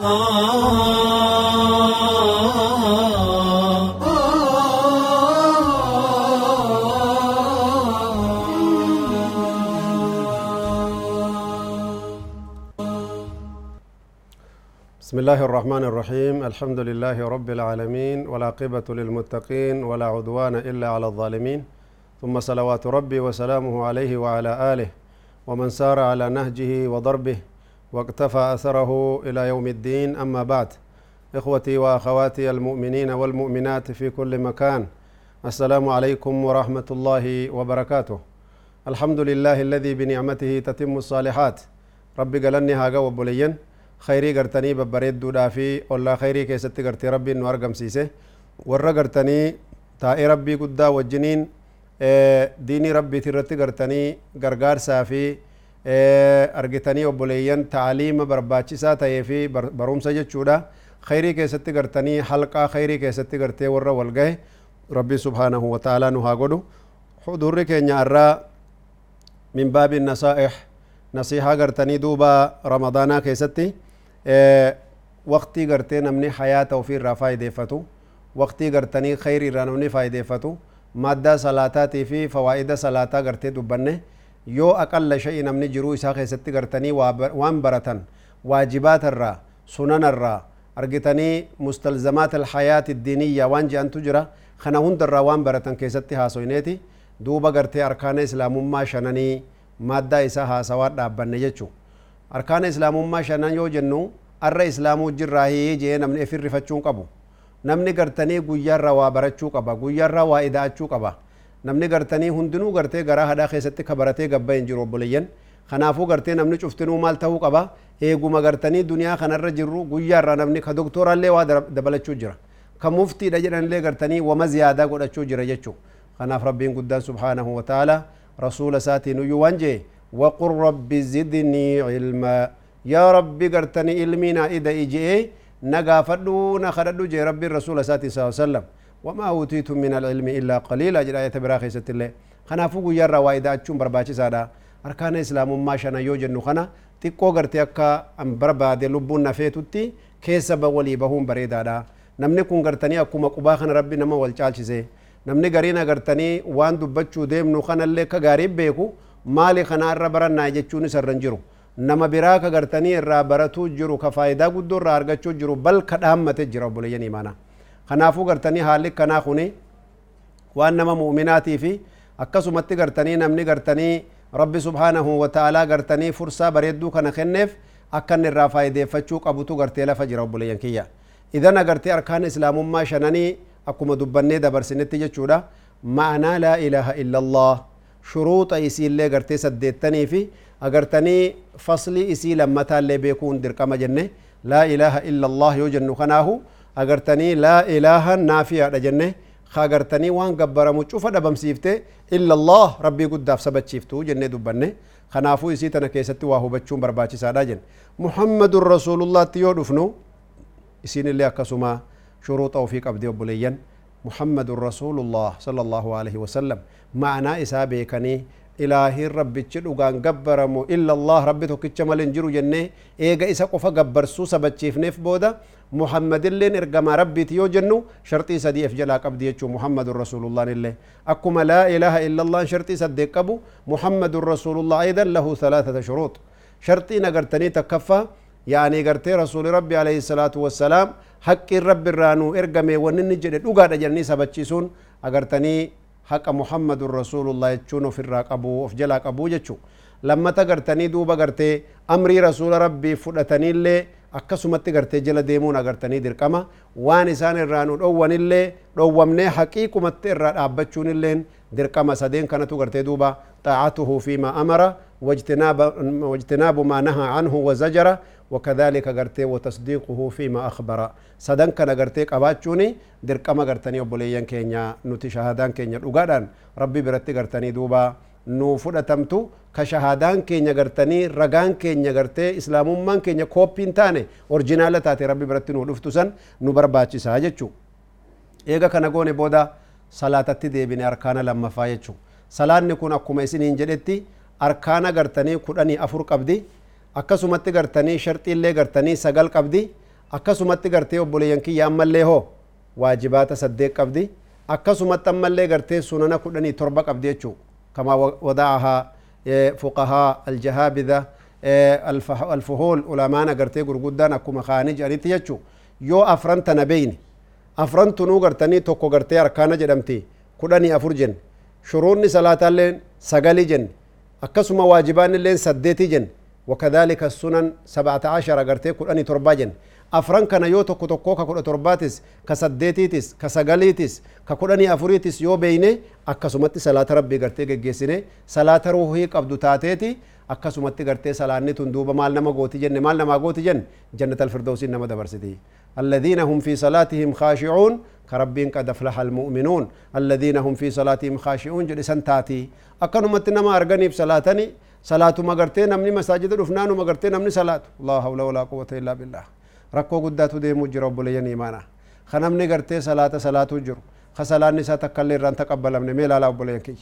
بسم الله الرحمن الرحيم. الحمد لله رب العالمين والعاقبة للمتقين ولا عدوان إلا على الظالمين. ثم صلوات ربي وسلامه عليه وعلى آله ومن سار على نهجه وضربه واقتفى أثره إلى يوم الدين. أما بعد إخوتي وأخواتي المؤمنين والمؤمنات في كل مكان السلام عليكم ورحمة الله وبركاته. الحمد لله الذي بنعمته تتم الصالحات. ربي قلني هاجا وبلين خيري قرتني ببريد دودا في ولا خيري كي ستقرتي ربي نور سيسي ورى قرتني تائي ربي قدا وجنين. إيه، ديني ربي ترتي قرتني قرقار سافي. Argitanii obboleeyyan taaliima barbaachisaa ta'ee fi barumsa jechuudha khayrii keessatti gartanii halqaa khayrii keessatti gartee warra wal gahe rabbii subhaanahu wa ta'aalaa nu haa godhu hudurri keenya irraa min baabi nasaa'ih nasihaa gartanii duuba ramadaanaa keessatti waqtii gartee namni hayaata ofii irraa faayideeffatu waqtii gartanii khayri irraa namni faayideeffatu maddaa salaataatii fi fawaa'ida salaataa gartee dubbanne yoo aqalla sha'i namni jiruu isaa keessatti gartanii waan baratan waajibaata irraa sunana irraa argitanii mustalzamaat alhayaati diiniyya waan je'antu jira kana hunda irraa waan baratan keessatti haasoyneeti duuba gartee arkaana islaamummaa shananii maddaa isaa haasawaa dhaabbanne jechuu arkaana islaamummaa shanan yoo jennu arra islaamuu jirraa hiyee jee namni efin rifachuun qabu namni gartanii guyyaarra waa barachuu qaba guyyaarra waa ida'achuu qaba namni gartanii hundinuu gartee garaa hadhaa keessatti ka baratee gabba hin jiru obboleeyyan kanaafuu gartee namni cuftinuu maal ta'uu qaba eeguma gartanii duniyaa kanarra jirru guyyaarra namni ka doktoraallee waa dabalachuu jira ka muftiidha jedhanillee gartanii wama ziyaadaa godhachuu jira jechuu kanaaf rabbiin guddaan subhaanahu wa ta'ala rasuula isaatiin uyyuu waan jee وقل رب زدني علما يا ربي قرتني علمنا إذا إجئي نقافدو نخددو جي ربي الرسول صلى الله عليه وسلم وما أوتيتم من العلم إلا قليلا أجل آية براخي ست الله خنا فوقو يرى وايدات چون برباچي سادا. أركان إسلام ما شنا يوجن نخنا تيكو غرتي أكا أم برباد لبون نفيتو تي كيسا بولي بهم بريدادا. نمني كون غرتني أكوما قباخن ربي نما والچال چيزي. نمني غرينا غرتني وان دبچو ديم نخنا اللي كا غاريب بيكو. مالي خنا ربرن نايجة چوني سرنجرو. نما براك غرتني رابرتو جرو كفايدا قدو رارغة جرو بل قدامة جرو بولي يعني kanaafuu gartanii haalli kanaa kuni waan nama mu'minaatii fi akkasumatti gartanii namni gartanii rabbi subhaanahu wa ta'aalaa gartanii fursaa bareedduu kana kenneef akka inni irraa faayideeffachuu qabutu gartee lafa jira obboleeyyan kiyya idan agartee arkaan islaamummaa shananii akkuma dubbannee dabarsinetti jechuudha ma'anaa laa ilaaha illa allah shuruuxa isiillee gartee saddeettanii fi agartanii faslii isii lammataallee beekuun dirqama jenne laa ilaaha illa allah yoo jennu kanaahu أغرتني لا إله نافع رجنة خاغرتني وان قبر مجوفة دبم سيفته إلا الله ربي قد داف سبت شيفته جنة دبنة خنافو يسي تنا كيستي واهو بچوم برباچي سادا جن محمد الرسول الله تيو دفنو يسين اللي أكسوما شروع توفيق عبد بليين محمد الرسول الله صلى الله عليه وسلم معنى إسابه كني إلهي ربي تشلو غان قبرمو إلا الله ربي تو كتش مالين جرو جنة إيغا إساقو فقبر سوسا بودا محمد اللين إرقما ربي تيو جنو شرطي سدي إفجلا قبدي يچو محمد رسول الله نلي أكما لا إله إلا الله شرطي سدي قبو محمد رسول الله أيضا له ثلاثة شروط شرطي نقرتني تكفى يعني قرتي رسول ربي عليه الصلاة والسلام haqqi rabbi irraa nu ergame wanni inni jedhe dhugaadha jedhanii sabachiisuun agartanii haqa muhammadun rasuulullah jechuun ofirraa qabu of jalaa qabu jechuu lammata gartanii duuba gartee amrii rasuula rabbii fudhataniillee akkasumatti gartee jala deemuun agartanii dirqama waan isaan irraa nu dhowwanillee dhowwamnee haqiiqumatti irraa dhaabbachuun illeen dirqama sadeen kanatu gartee duuba xaacatuhu fiima amara wajtinaabu maa nahaa anhu wazajara وكذلك غرتي وتصديقه فيما أخبر سدن كان غرتي قباچوني درقما غرتني وبليان كينيا نوتي شهادان كينيا ربي برتي غرتني دوبا نو فدتمتو كشهادان كينيا غرتني رغان كينيا غرتي اسلامومان كينيا كوبين تاني اورجينال تاتي ربي برتي نو دفتسن نو برباچي ساجچو ايغا كان غوني بودا صلاتatti deebine arkaana lammaffaa jechuu salaanni kun akkuma isiniin jedhetti arkaana gartanii kudhanii afur qabdi akkasumatti gartanii sharxiillee gartanii sagal qabdi akkasumatti gartee obboleeyyan kiyya ammallee hoo waajibaata saddeet qabdi akkasumatti ammallee gartee sunana kudhanii torba qabdi jechuu kama wada'ahaa aljahaabida alfuhuul ulamaan agartee gurguddaan akkuma kaanii jedhanitti jechuu yoo afran tana beeyne afran tunuu gartanii tokko gartee arkaana jedhamti kudhanii afur jenne shuruunni salaataallee sagalii jenne akkasuma waajibaan illee saddeetii jenne wakadhalika sunan sab'ata ashara gartee kudhanii torbaa jenne afran kana yoo tokko tokkoo ka kudha torbaatis ka saddeetiitis ka sagaliitis ka kudhanii afuriitis yoo beeyne akkasumatti salaata rabbii gartee geggeessine salaata ruuhii qabdu taateeti akkasumatti gartee salaanni tun duuba maal nama gooti jenne maal namaa gooti jenne jannat alfirdawsiin nama dabarsiti الذين هم في صلاتهم خاشعون كربين قد أفلح المؤمنون الذين هم في صلاتهم خاشعون جل سنتاتي أكنمت نما أرغني بصلاتني صلاة مغرتي نمني مساجد رفنان مغرتي نمني صلاة الله حول ولا قوة إلا بالله ركو قداتو ديمو جرب لين إيمانا خنمني غرتي صلاة صلاة جر خسلان نساء تكالي ران تقبل من ميلا لا بولين كي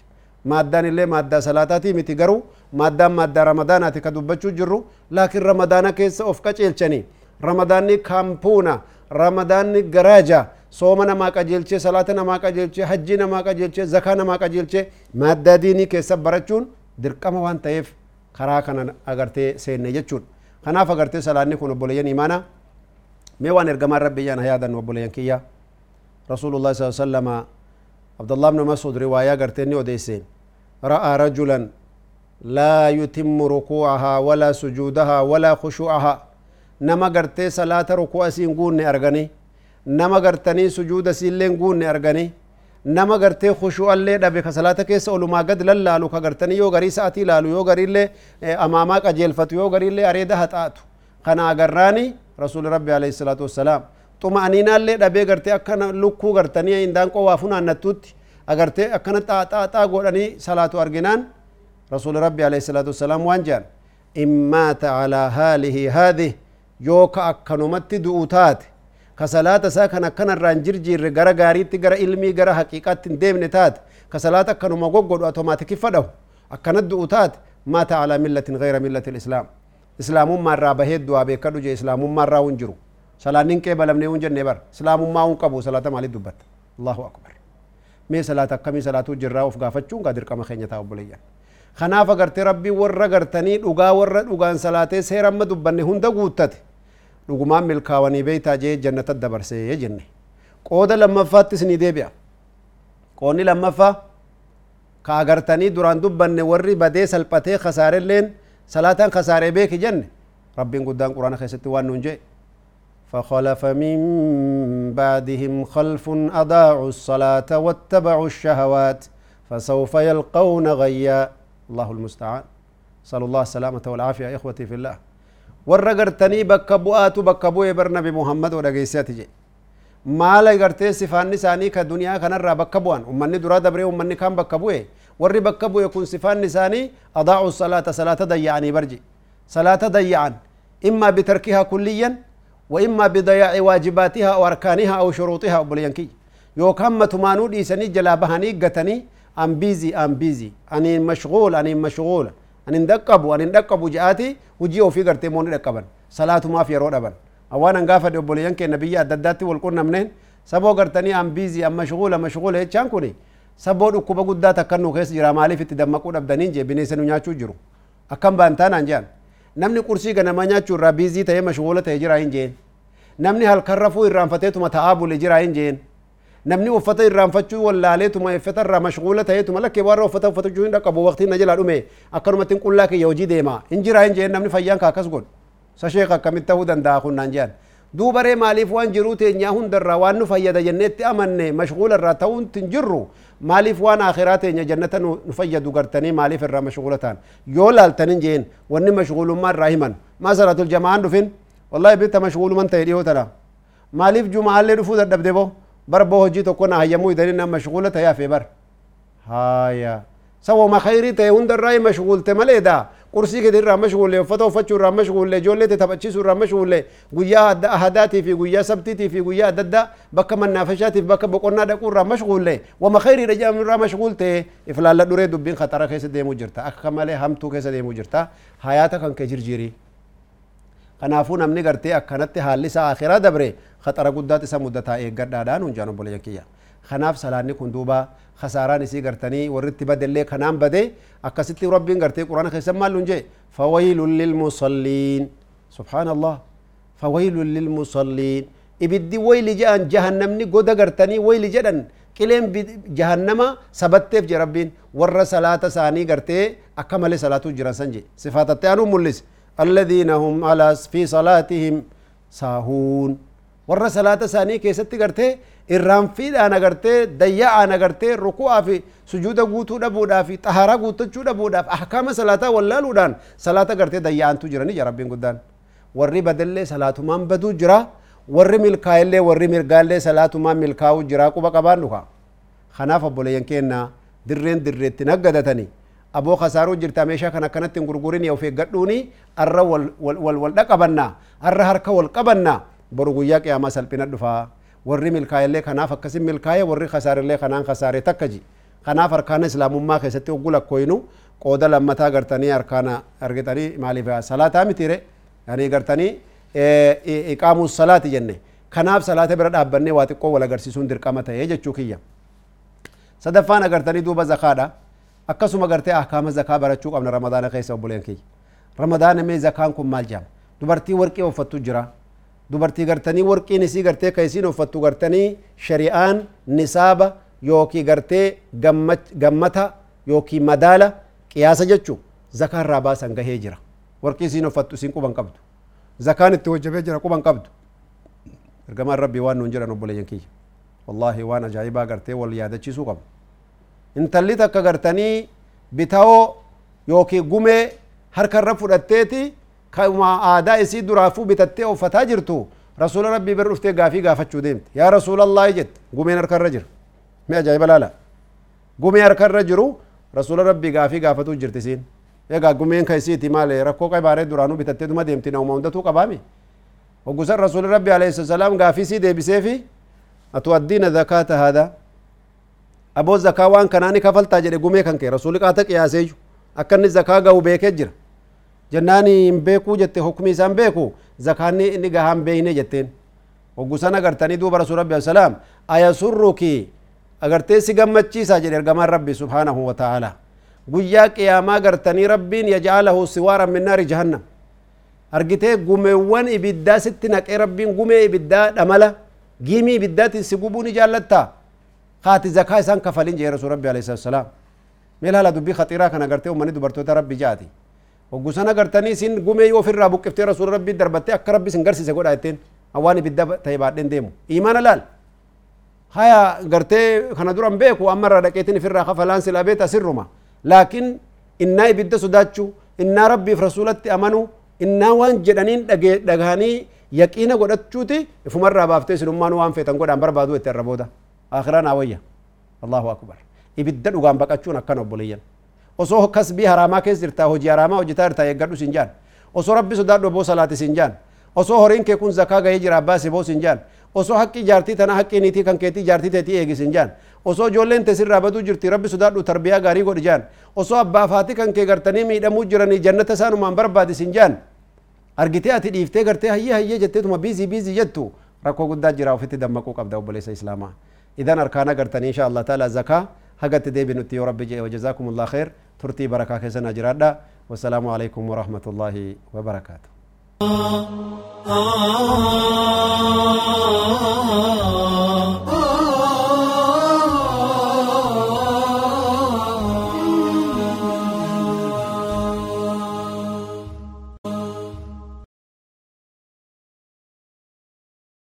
maaddaan illee maaddaa salaataatii miti garuu maaddaan maaddaa ramadaanaati ka dubbachuu jirru laakiin ramadaana keessa of qaceelchanii ramadaanni kaampuuna ramadaanni garaaja sooma namaa qajeelchee salaata namaa qajeelchee hajjii namaa qajeelchee zakaa namaa qajeelchee maaddaa diinii keessa barachuun dirqama waan ta'eef karaa kana agartee seenne jechuudha kanaaf agartee salaanni kun obboleeyyan imaanaa mee waan ergamaan rabbiyyaan hayaadan obboleeyyan kiyya rasuulullah saa sallama abdullah ibn mas'ud riwaayaa gartee ni odeesseen ra'a rajulan laa yutimmu rukuu'ahaa walaa sujuudahaa walaa khushuu'ahaa nama gartee salaata rukuu'a isiin guunne arganii nama gartanii sujuuda isiillee guunne arganii nama gartee khushuu'allee dhabe ka salaata keessa olumaa gad lallaalu ka gartanii yoo garii sa'atii ilaalu yoo gariillee amaamaa qajeelfatu yoo gariillee areeda haxaatu kana agarraani rasuuli rabbi alayhi salaatu wassalaam xuma'aniinaallee dhabee gartee akkana lukkuu gartanii indaanqoo waa funaannattuutti agartee akkana xaaxaaxaa godhanii salaatu arginaan rasuuli rabbi alayhi salaatu wassalaam waan jedhan in maata alaa haalihi haadih yoo ka akkanumatti du'u taate ka salaata isaa kan akkanarraa hin jirjiirre gara gaariitti gara ilmii gara haqiiqaatti hin deemne taate ka salaata akkanuma goggodhu atomaatikiffa dhahu akkanat du'u taate maata islaamummaa irraa bahee du'aa beekadhu jee islaamummaa irraa hun jiru salaanni hin qeebalamne hun jenne bar islaamummaa hun qabu salaata maaliif dubbatta allahu akbar mee salaata akkamii salaatuu jirraa of gaafachuun gaa dirqama keenya ta'a obboleeyyan kanaaf agartee rabbii warra gartanii dhugaa warra dhugaan salaatee seera amma dubbanne hunda guuttate dhugumaan milkaawanii beeytaa jee jannata dabarsee jenne qooda lammaffaattis ni deebi'a qoonni lammaffaa ka agartanii duraan dubbanne warri badee salphatee kasaarelleen salaataan kasaaree beeki jenne rabbiin guddaan quraana keessatti waan nuun jee فخلف من بعدهم خلف أضاعوا الصلاة واتبعوا الشهوات فسوف يلقون غيا الله المستعان صلى الله السلامة والعافية يا إخوتي في الله bu'ee bar nabi muhammad o dhageessati je maala gartee sifaanni isaanii ka duniyaa kanarraa bakka bu'an ummanni duraa dabree ummanni kaan bakka bu'e warri bakka bu'e kun sifaanni isaanii adaa'u salaata salaata dayya'anii barje salaata dayya'an imma bitarkihaa kulliyan wa imma bidaya'i waajibaatihaa aw arkaanihaa aw shuruuxihaa obboleeyyan kiyya yookaan matumaanuu dhiisanii jalaa bahanii gatanii an biizii an biizii aniin mashguul aniin mashguula anin dhaqqabu anin dhaqqabu je'aati hujii ofii gartee moonni dhaqqaban salaatumaaf yeroo dhaban awwaan an gaafa obboleeyyan keenya biyya adda addaatti wal qunnamneen saboo gartanii an biizii an mashguula mashguula jechaan kuni saboo dhukkuba guddaa takkan nu keessa jira maaliif itti dammaquu dhabdaniin jee bineensa nu nyaachuu jiru akkam baantaanaan jean namni qursii ganama nyaachuu irraa biizii ta'ee mashguula ta'e jira hin jeen namni halkan rafuu irraanfateetuma ta'aa bule jira hin jeen namni uffata irraanfachuu wallaaleetuma uffata irraa mashguula ta'eetuma lakkee warra uffata uffatachuu hin dhaqqabu waqtiin na jalaa dhume akkanumatti hin qullaa kiyya hojii deema hin jira hin jeen namni fayyaan kaa akkas godhu sa sheek akkamitti ta'uu danda'a kunnaan jean duubaree maaliif waan jiruu teenyaa hundarraa waan nu fayyada jenneetti amanne mashguula irraa ta'uun hin jirru maaliif waan akhiraa teenya jannata nu fayyadu gartanii maaliif irraa mashguula ta'an yoo laaltanin jeen wanni mashguulummaa irraa himan maa salaatul jamaan dhufin wallahi bitta mashguuluman ta'e dhiyoo tana maaliif jumaallee dhufuu dadhabde boo bar boo hojii tokko na hayyamuu idanii na mashguula ta'e hafe bar haya sawoma khayrii ta'e hundarraa mashguulte maleeda qursii kee irraa mashguulle uffata uffachuu irraa mashguulle ijoollee taphachiisuu irraa mashguulle guyyaa ahadaatii fi guyyaa sabtiitii fi guyyaa adda addaa bakka mannaafashaatiif bakka boqonnaa dhaquu irraa mashguulle wama khayriidha jedhamu irraa mashguulte iflaalla dhuree dubbiin khatara keessa deemuu jirta akka malee hamtuu keessa deemuu jirta hayaata kan kee jirjiirii kanaafuu namni gartee akkanatti haalli isaa akhiraa dabre khaxara guddaat isa muddataa eeggadhaadhaan hunjaan obboleeyyan kiyya kanaaf salaanni kun duuba خساران سي غرتني ورتي بدل لك نام بدي؟ اكستي ربي غرتي قرآن خيسم مالون جي فويل للمصلين. سبحان الله فويل للمصلين. إبدي ويل جان جهنم ني غودا غرتني ويل جدن. كلم جهنم سبت في ربي ور ساني غرتي أكمل صلاة جرسنج صفات تانو ملس. الذين هم على في صلاتهم ساهون. Warra salaata isaanii keessatti gartee irraanfiidhaan agartee dayya'aan agartee ruku'aa fi sujuuda guutuu dhabuudhaa fi xaharaa guuttachuu dhabuudhaaf ahkaama salaataa wallaaluudhaan salaata gartee dayya'antu jirani ja rabbiin guddaan warri badallee salaatumaan baduu jira warri milkaa'ellee warri mirgaallee salaatumaan milkaa'uu jira quba qabaan dhuka kanaaf obboleeyyan keenna dirreen dirreetti naggadatanii aboo kasaaruu jirta meeshaa kan akkanatti hin gurgurin of eeggadhuuni arra wal dhaqabannaa arra harka wal qabannaa boru guyyaa qiyaamaa salphina dhufaa warri milkaa'ellee kanaaf akkasin milkaa'e warri kasaarellee kanaan kasaare takka ji kanaaf harkaana islaamummaa keessatti oggu lakkoynu qooda lammataa gartanii harkaana argitanii maaliif salaataa mitire yani gartanii iqaamuu salaati jenne kanaaf salaata bira dhaabbannee waa xiqqoo wal agarsiisuun dirqama ta'ee jechuu kiyya sadaffaan agartanii duuba zakaadha akkasuma gartee ahkaama zakaa barachuu qabna ramadaana keessa obboleen kiyya ramadaana mee zakaan kun maal jedhama dubartii warqii uffattu jira dubartii gartanii warqiin isii gartee ka isiin uffattu gartanii shari'aan nisaaba yookii gartee gammata yookii madaala qiyaasa jechu zakaa irraa baasan gahee jira warqii isiin uffattu isiin quban qabdu zakaan itti hojjabee jira quban qabdu ergamaan rabbii waan nuun jedhan obboleeyyan kiyya wallaahi waan ajaa'ibaa gartee wal yaadachiisuu qabu intalli takka gartanii bitawoo yookii gumee harkarra fudhatteeti كما آداء سيد رافو بتتي أو فتاجرتو رسول ربي برفتي غافي غافة شوديمت يا رسول الله يجد قومي نرك الرجر ما جايب لا لا قومي نرك الرجر رسول ربي غافي غافة جرتسين يا قومي نرك سيتي مالي ركو قي باري درانو بتتي دوما ديمتي نوما وندتو قبامي. وقصة رسول ربي عليه السلام غافي سيدي بسيفي أتودين الزكاة هذا؟ أبو الزكاة وان كناني كفلتا جري قومي كنكي. رسولك آتك يا سيجو. أكن الزكاة قو بيكجر جناني امبيكو جت حكمي سان بيكو زكاني ان غهام بيني جتين وغسنا غرتني دو بر رسول الله السلام اي سرك اگر تي سغمچي ساجر غما ربي سبحانه وتعالى غيا قياما غرتني ربي يجعله سوارا من نار جهنم ارغته غوموان ابيدا ستنق ربي غومي ابيدا دملا جيمي بدات سغبوني جالتا خات زكاة سان كفلين جير رسول الله عليه السلام ميلا لا دبي خطيره كان غرتو من دبرتو ربي جاتي وجوسنا قرتني سن قومي يوفر ربك افتير رسول ربي دربتي أكرب بسن قرسي سقول عيتين أواني بدأ تيبعدين ديمو إيمان لال هيا قرتي خنا دورم بيك وأمر ركعتين في الرخاء فلان سلا بيت أسرهما لكن إننا بدأ سداتشو إننا ربي في رسولة أمنو إننا وان جدانين دغاني يكينا قد أتشوتي فما ربا افتيس نمان وان فيتن قد أمبر بادو يتربو دا آخران الله أكبر إبدأ نغام بكاتشونا كانوا بليين osoo kasbii haraamaa keessa jirtaa hojii haraamaa hojjetaa jirtaa eeggadhu sin jaan osoo rabbi sodaadhu boo salaati sin jaan osoo horiin kee kun zakaa gahee jira abbaa si sin jaan osoo haqqii jaartii tana haqqii niitii kan keetii jaartii teetii eegi sin jaan osoo ijoolleen tee sirraa baduu jirti rabbi sodaadhu tarbiyaa gaarii godhi jaan osoo abbaa faati kan kee gartanii miidhamuu jiranii jannata isaanumaan barbaadi sin jaan argitee ati dhiiftee gartee hayyee hayyee jetteetuma biizii biizii jettu rakkoo guddaa jira ofitti dammaquu qabda obboleessa islaamaa idan arkaana gartanii insha taala zakaa hagatti deebinutti yoo rabbi jedhe wajazaakum allah turtii barakaa keessana jiraadha wasalaamu alaikum warahmatullaahi wabarakaatu Oh, oh, oh, oh, oh, oh.